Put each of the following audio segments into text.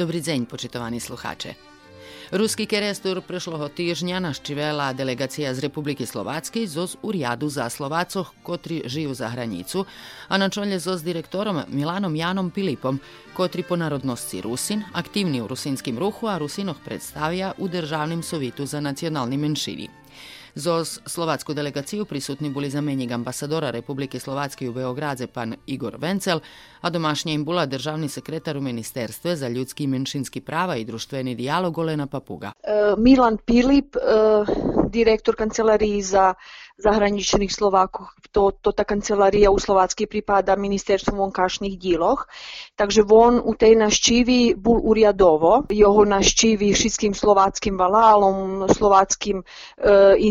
Dobrý deň, počitovaní slucháče. Ruský kerestur prešloho týždňa naštivela delegácia z Republiky Slováckej zo z úriadu za Slovácoch, kotri žijú za hranicu, a na čole zo s direktorom Milanom Janom Pilipom, kotri po narodnosti Rusin, aktívny v rusinským ruchu a Rusinoch predstavia u Državným sovitu za nacionalni menšini. Zo slovackú delegáciu prisutni boli zamenik ambasadora Republike Slovackej u Beogradze pan Igor Vencel, a domašnje im bula državni sekretar u Ministerstve za ljudski i menšinski prava i društveni dijalog Olena Papuga. E, Milan Pilip, e, direktor kancelariji za zahraničných Slovákov. To, to tá kancelária u Slovácky pripada ministerstvu vonkašných díloch. Takže on u tej naštívi bol uriadovo. Jeho naštívi všetkým slováckým valálom, slováckým e.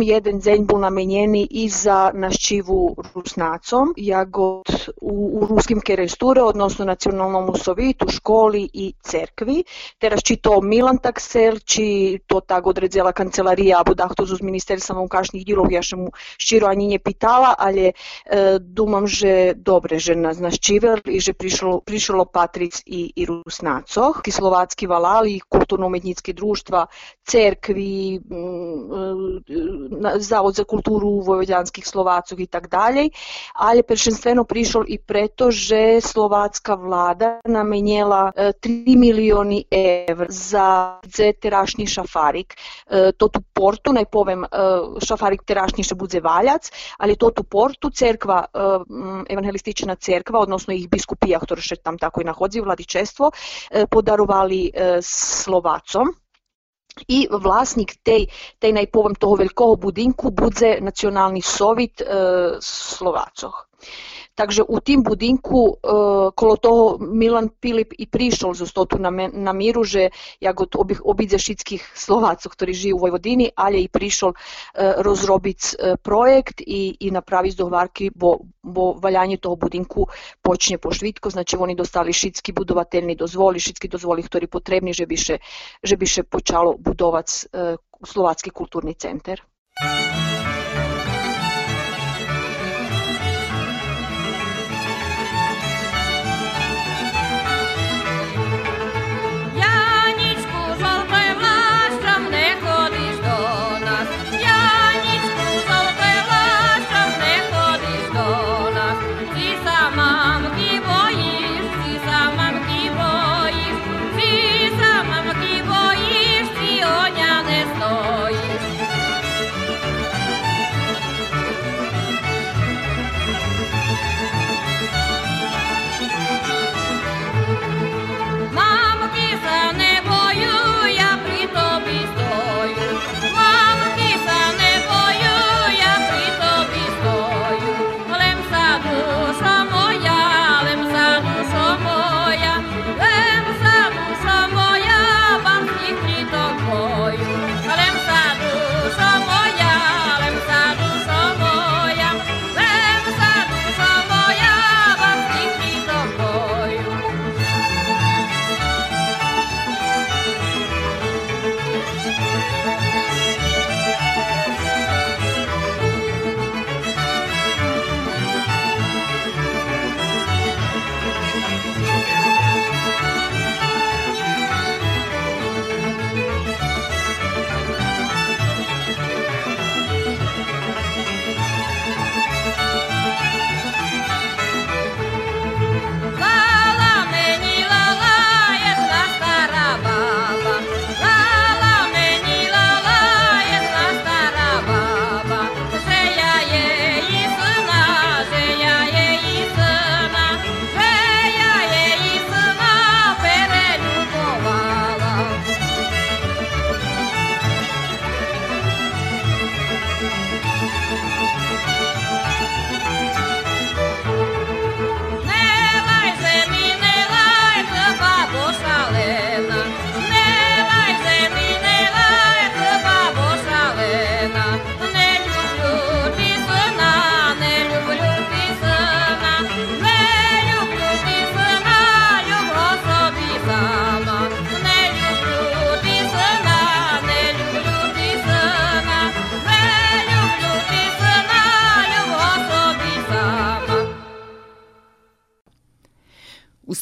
Jeden deň bol namenjený i za naštívu Rusnácom, jak u, u Ruskim keresture, odnosno nacionalnom sovitu, školi i cerkvi. Teraz či to Milan tak sel, či to tak odredzela kancelarija, alebo dahto z ministerstva vonkašných dialog, ja som mu ščiro ani nepýtala, ale e, думам, že dobre, že nás naščível i že prišlo, prišlo patric i, i Rusnácoch. Slovácky valali, kulturno-umetnické društva, cerkvi, Zavod za kulturu vojvođanskih Slovácoch i tak dalje, ali prvenstveno prišlo i preto, že slovácka vlada namenjela 3 milioni evra za terašnji šafarik. E, to tu portu, naj povem, e, šafarik terašnjiše bude valjac, ali to tu portu cerkva, e, evangelistična cerkva, odnosno ih biskupija, ktoré še tam tako i nahodzi, vladičestvo, e, podarovali e, Slovacom. I vlasnik tej, tej najpovem toho veľkého budinku bude nacionalni sovit e. Takže u tim budinku e, kolo toho Milan Pilip i prišel zo stotu na miru, že jak od obih obidze šitskih Slovacov, ktorí žijú u Vojvodini, ali i prišel rozrobiť e, projekt i, i napraviti dogovarki bo, bo valjanje toho budinku počne pošvitko, znači oni dostali šitski budovateljni dozvoli, šitski dozvoli, ktorí potrebni, že biše, že biše počalo budovac e, Slovatski kulturni centar.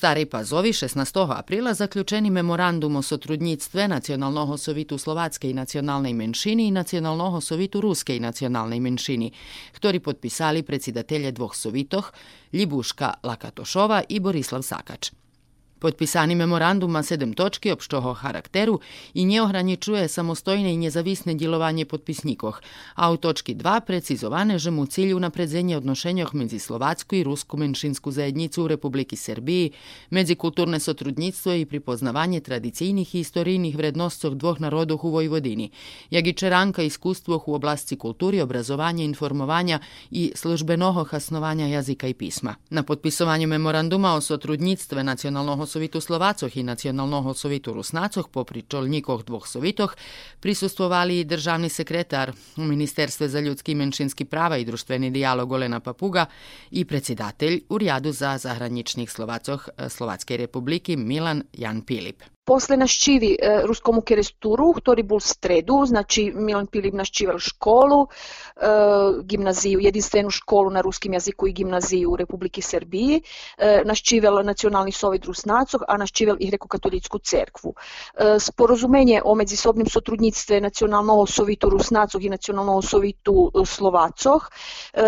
Stari Pazovi 16. aprila zaključeni memorandum o sotrudnictve nacionalnoho sovitu slovatske i nacionalnej menšini i nacionalnoho sovitu ruske i nacionalnej menšini, koji potpisali predsjedatelje dvoh sovitoh Ljibuška Lakatošova i Borislav Sakač. Memorandum ma sedem točki opštoho charakteru i nie ograničuje samostojne i nezavisne djelovanje potpisnikoh, a u točki 2 precizovane, že mu cilj unapredzenie odnošenjoh medzi Slovatsku i Rusku menšinsku zajednicu u Republiki Srbiji, medzi kulturne sotrudnictvo i pripoznavanje tradicijnih i istorijnih vrednostov dvoh narodov u Vojvodini, jak iskustvoh u oblasti kulturi, obrazovanja, informovanja i službenoho hasnovanja jazika i pisma. Na potpisovanju memoranduma o sotrudnictve nacionalnog sovitu Slovacoh i nacionalnog sovitu Rusnacoh po pričolnikoh dvoh sovitoh prisustvovali i državni sekretar u Ministerstve za ljudski i menšinski prava i društveni dijalog Olena Papuga i predsjedatelj u Rjadu za zahraničnih Slovacoh Slovatske republiki Milan Jan Pilip. Posle naščivi e, ruskomu keresturu, ktorý bol v stredu, znači Milan Pilip naščivel školu, e, gimnaziju, jedinstvenu školu na ruskim jaziku i gimnaziju u Republiki Srbiji, e, naščivel Nacionalni sovjet Rusnacov, a naščivel i Grekokatoličku cerkvu. E, sporozumenje o međusobnim sotrudnictve Nacionalnog sovitu Rusnacov i Nacionalnog sovitu Slovacoh, e,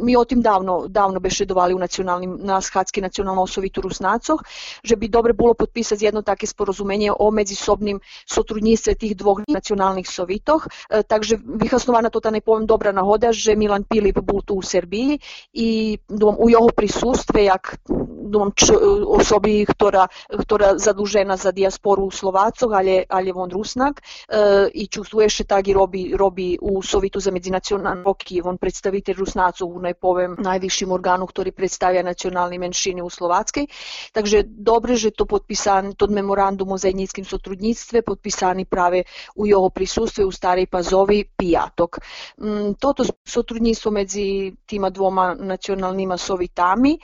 mi o tim davno, davno bešedovali u nacionalnim, na Shatski Nacionalnog sovitu Rusnacov, že bi dobre bilo potpisati jedno také sporozumenje porozumenie o medzisobným sotrudníctve tých dvoch nacionálnych sovitoch. E, takže vyhasnovaná to tá nepoviem dobrá nahoda, že Milan Pilip bol tu u Srbiji i dom, u jeho prisustve, jak dom, č, osobi, ktorá, ktorá zadužena za diasporu u Slovácoch, ale, ale on Rusnak e, i čustvuje še tak i robi, robi u Sovitu za međinacionalne roky, on predstaviteľ Rusnácov u nepoviem najvyšším orgánu, ktorý predstavia nacionálne menšiny u Slováckej. Takže dobre, že to podpísan, to memorandum o zajednickim sotrudnictve potpisani prave u jeho prisustve u Starej Pazovi pijatok. Mm, toto sotrudnictvo medzi tima dvoma nacionalnima sovitami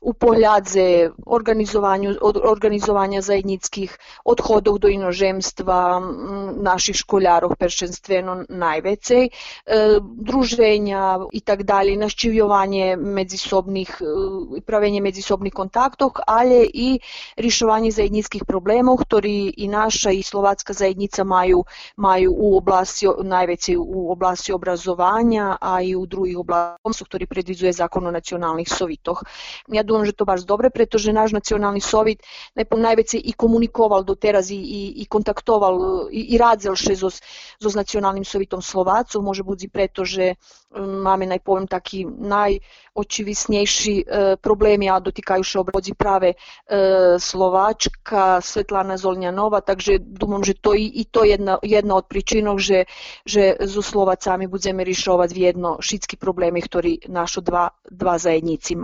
u pohľadze organizovanja zajednickih odhodov do inožemstva mm, naših školjarov peršenstveno najvecej, e, druženja i tak dalje, naščivjovanje međusobnih, e, pravenje međusobnih kontaktov, ali i rješovanje zajednickih problemov, sektori i naša i slovatska zajednica maju, maju u oblasti, najveći u oblasti obrazovanja, a i u drugih oblasti, ktorý predvizuje zakon o nacionalnih sovitoh. Ja dúfam, že to baš dobre, pretože náš nacionalni sovit najveće i komunikoval doteraz i, i, i kontaktoval i, i radzel še zos, zos nacionalnim sovitom Slovacov, može budzi pretože um, máme najpoviem taký najočivisnejší e, problemi, a dotikajú še obrodzi prave e, Slovačka, Svetlana Zolňanova, takže dúmam, že to i, i to jedna, jedna od príčinov, že, že so Slovacami budeme riešovať v jedno všetky problémy, ktoré našo dva, dva zajedníci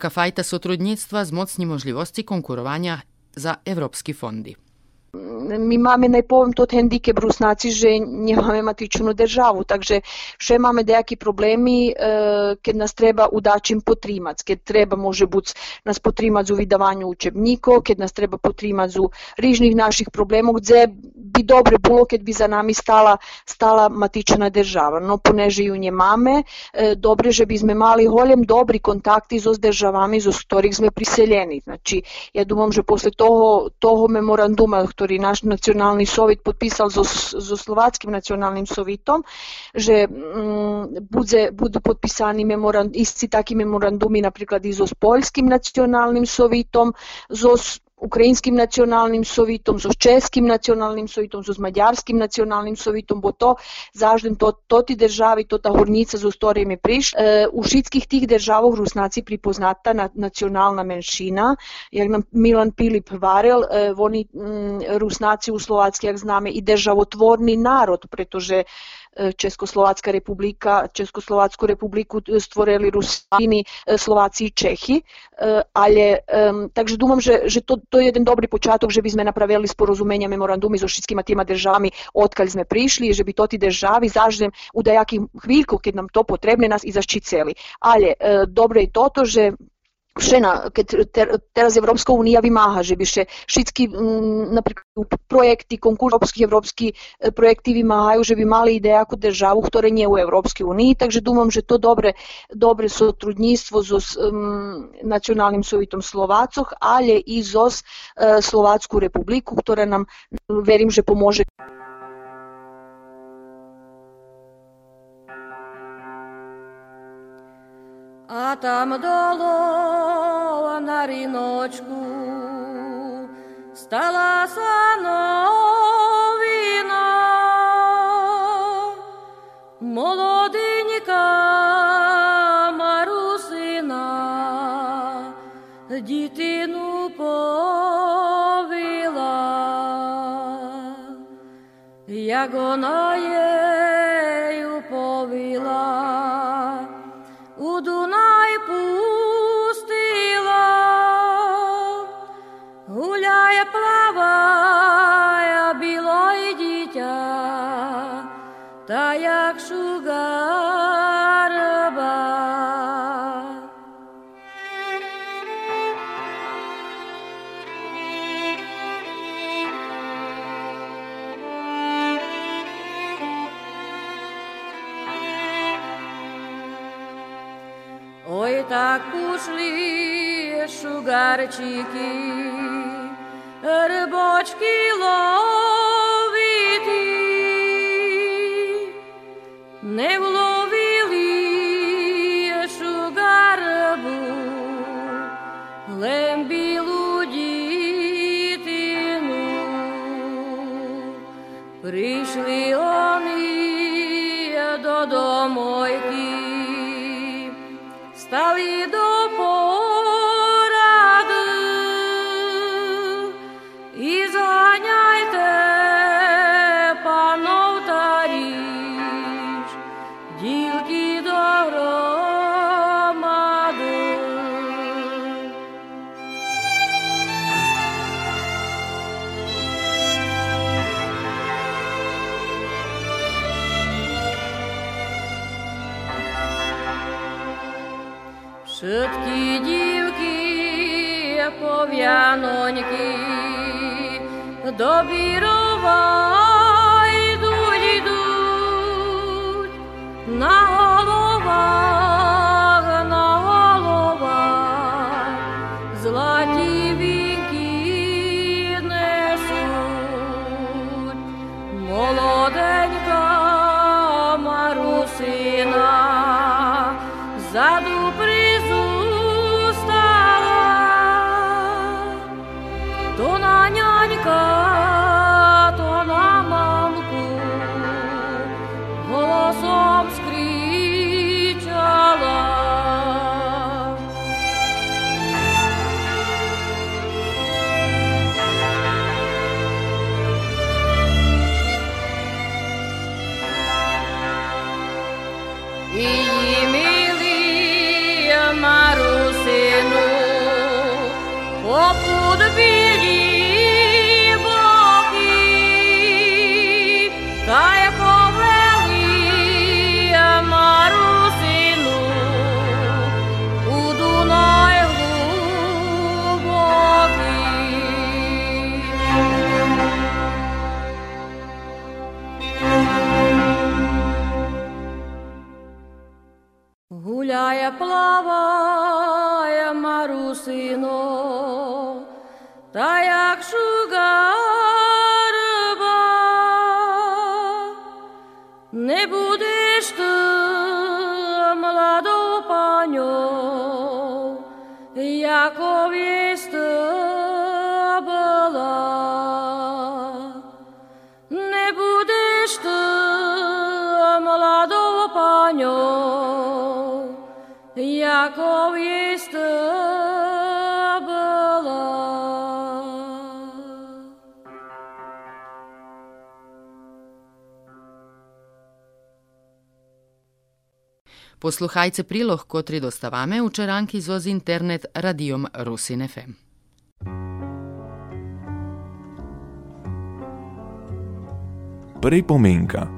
Taka fajta sotrudnictwa z mocni możliwości konkurowania za europejskie fondi. mi mamy najpowiem tot hendikep rusnaci, że nie mamy matičnu državu, takže še mamy dejaki problemi, kad nas treba u dačim potrimac, treba može buc nas potrimac u vidavanju učebnikov, kad nas treba potrimac u rižnih naših problemov, Kde bi dobre bilo, kad bi za nami stala, stala matična država. No, poneže ju nje e, dobre, že bi sme mali holjem dobri kontakti zo državami, zo storih sme priseljeni. Znači, ja dumam, že posle toho, toho memoranduma, sektor naš nacionalni sovjet potpisal zo, zo nacionalnim sovitom, že mm, bude budu potpisani memorand, isti taki memorandumi, napriklad iz s poljskim nacionalnim sovitom. zo ukrajinskim nacionalnim sovitom, со ческим националним советом, со маѓарским националним советом, бо то зажден то, тоти држави, тота горница за сториме приш. Е, у шитских тих државов руснаци припозната на национална меншина, јак нам Милан Пилип варел, е, вони руснаци у Словацки, јак знаме, и државотворни народ, претоже E, Československa republika, Českoslovačku republiku e, stvorili Rusini, e, Slovaci i Čehi, ale takže dumam, že, že to, to je jedan dobri početak že bi sme napravili sporozumenja memorandumi s ošitskim tima državami odkalj sme prišli, že bi to ti državi zaždem u dajakim hvilku, kad nam to potrebne, nas i zaščiceli. Ale dobro je to, že všena, keď ter, teraz Európska únia vymáha, že by še všetky m, napríklad projekty, konkurs európskych európsky projekty vymáhajú, že by mali ide ako državu, ktoré nie u Európskej únii, takže dúmam, že to dobre, dobre sotrudníctvo so um, nacionálnym sovitom Slovácoch, ale i zo uh, Slovácku republiku, ktorá nám, verím, že pomôže. А там доло на ріночку. Стала сановина, молоденька Марусина, дітину повила, як вона єю Прийшли вони додомойки, стали до до Бірова йдуть, йдуть, на Posluhajte prilog, kotri dostavame u čeranki zoz internet radijom Rusin FM. Pripomienka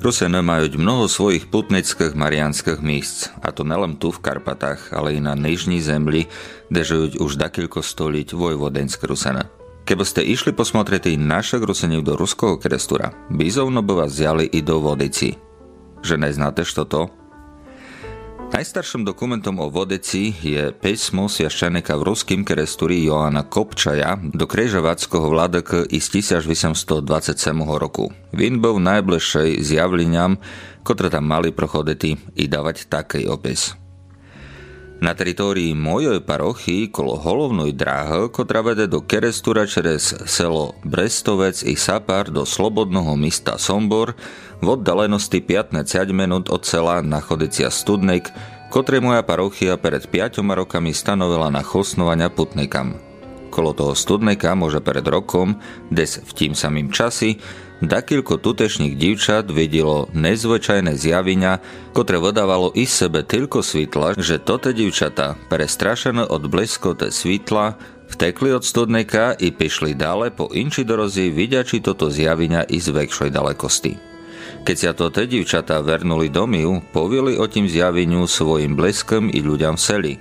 Rusene majú mnoho svojich putnických marianských míst, a to nelen tu v Karpatách, ale i na Nižní zemli, kde žijú už dakilko stoliť vojvodenské Rusene. Keby ste išli posmotrieť i našich Rusenív do ruského krestura, bizovno by vás vzali i do Vodici. Že neznáte, što to? Najstarším dokumentom o Vodeci je písmo sviaščenika v ruským kerestúri Joana Kopčaja do Krežovackého vládok z 1827 roku. Vin bol najbližšej zjavleniam, ktoré tam mali prochodety i dávať taký opis. Na teritórii mojej parochy kolo holovnej dráhy, ktorá vede do Kerestúra čez selo Brestovec i Sapar do slobodného mista Sombor, v oddalenosti 15 minút od sela Nachodicia Studnek, ktoré moja parochia pred 5 rokami stanovila na chosnovania putnikam. Kolo toho Studneka môže pred rokom, des v tým samým časi, dakilko tutešných divčat videlo nezvyčajné zjaviňa, ktoré vodávalo i sebe tylko svitla, že toto divčata, prestrašené od bleskote svitla, vtekli od studneka i pišli dále po inči dorozi vidiači toto zjaviňa i z väčšej dalekosti. Keď sa to te divčatá vernuli domiu, povili o tým zjaveniu svojim bleskom i ľuďom v seli.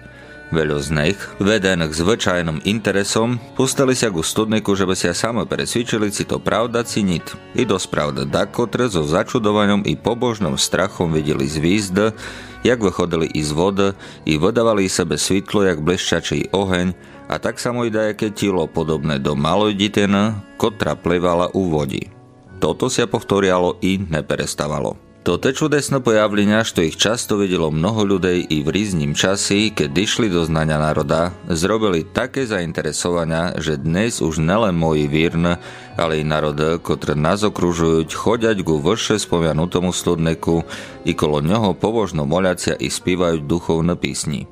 Veľo z nich, vedených zvyčajným interesom, pustali sa ku studniku, že by sa samo presvičili, si to pravda cinit. I dosť pravda, dakotre so začudovaním i pobožným strachom videli zvízd, jak vychodili i z vody, i vydávali sebe svitlo, jak blešťačí oheň, a tak samo i dajaké tilo podobné do maloj ditena, kotra plevala u vodi. Toto sa povtorialo i neperestávalo. Toto čudesné pojavlenia, što ich často videlo mnoho ľudí i v rízním časi, keď išli do znania národa, zrobili také zainteresovania, že dnes už nelen moji vírn, ale i národ, ktoré nás okružujú, chodiať ku vrše spomianutomu studneku i kolo ňoho pobožno moliacia i spívajú duchovné písni.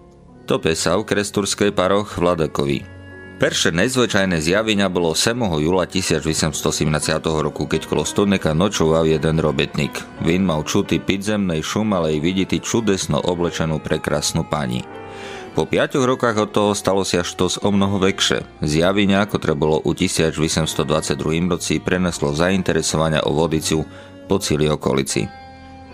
To pesal kresturskej paroch Vladakovi. Perše nezvyčajné zjavenia bolo 7. júla 1817 roku, keď kolo studneka nočoval jeden robetník. Vin mal čutý pidzemnej šum, ale i vidíti čudesno oblečenú prekrasnú pani. Po 5 rokách od toho stalo sa až tos o mnoho väkšie. Zjavenia, ktoré bolo u 1822 roci, preneslo zainteresovania o vodiciu po celý okolici.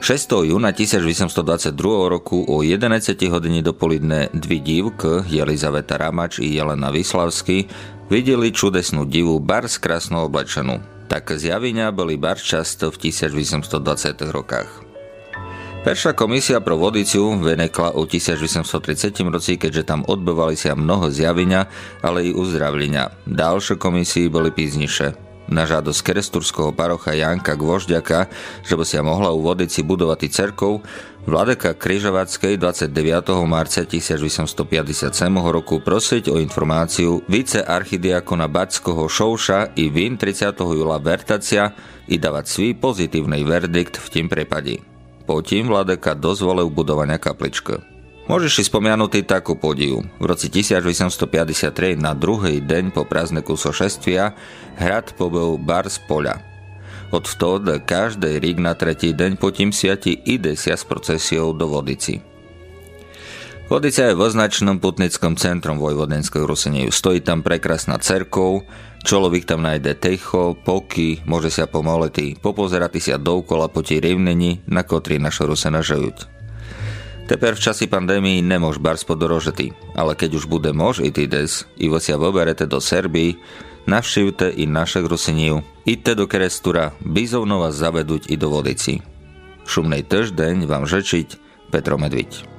6. júna 1822 roku o 11 hodine dopoludne dvi divky, Jelizaveta Ramač i Jelena Vyslavsky, videli čudesnú divu bar s krásno oblečenú. Tak zjavenia boli bar často v 1820 rokách. Perša komisia pro vodiciu venekla u 1830 roci, keďže tam odbývali sa mnoho zjavenia, ale i uzdravlenia. Ďalšie komisii boli pízniše na žádosť keresturského parocha Janka Gvožďaka, že by sa mohla u Vodici budovať cerkov, Vladeka Križovackej 29. marca 1857 roku prosiť o informáciu vice archidiakona Bačského Šouša i Vin 30. júla Vertacia i dávať svý pozitívny verdikt v tým prepadi. Potím Vladeka dozvolil budovania kapličky. Môžeš si spomenúť takú podiu. V roci 1853 na druhý deň po prázdneku sošestvia hrad pobil bar z poľa. Od vtod každý rík na tretí deň potím siati ide sia s procesiou do Vodici. Vodica je voznačnom putnickom centrom Vojvodenského Ruseneju. Stojí tam prekrasná cerkov, človek tam nájde techo, poky, môže sa pomoleti, popozerati sa doukola po tej rivneni, na kotri našo Rusena Тепер в часі пандемії не мож барс подорожити, але кедь уж буде мож іти десь, і ось я виберете до Сербії, навшивте і наших русинів. Ідте до Керестура, бізовно вас заведуть і до водиці. Шумний тиждень вам жечить Петро Медвідь.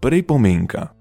Pripomienka.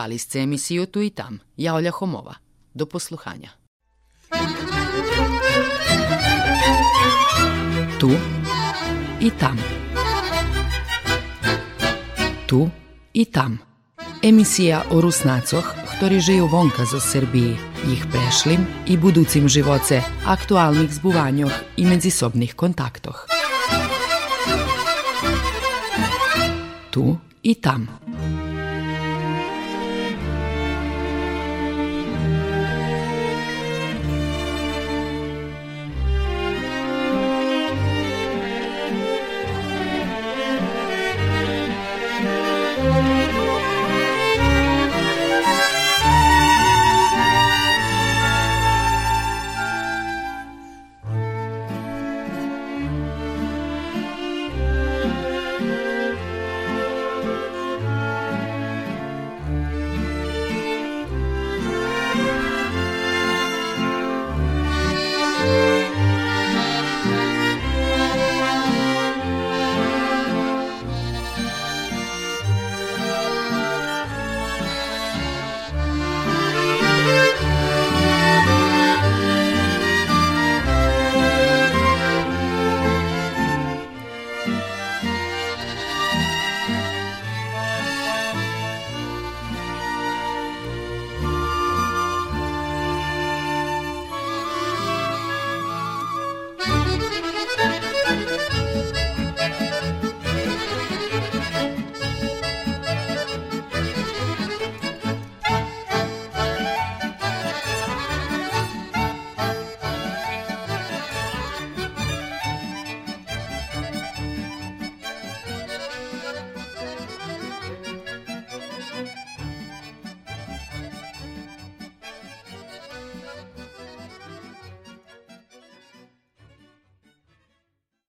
Sluhali ste emisiju Tu i tam. Ja Olja Homova. Do posluhanja. Tu i tam. Tu i tam. Emisija o Rusnacoh, ktorí žijú vonka zo Srbiji, ich prešlim i buducim živoce, aktualnih zbuvanjoh i međusobnih kontaktoh. Tu i tam.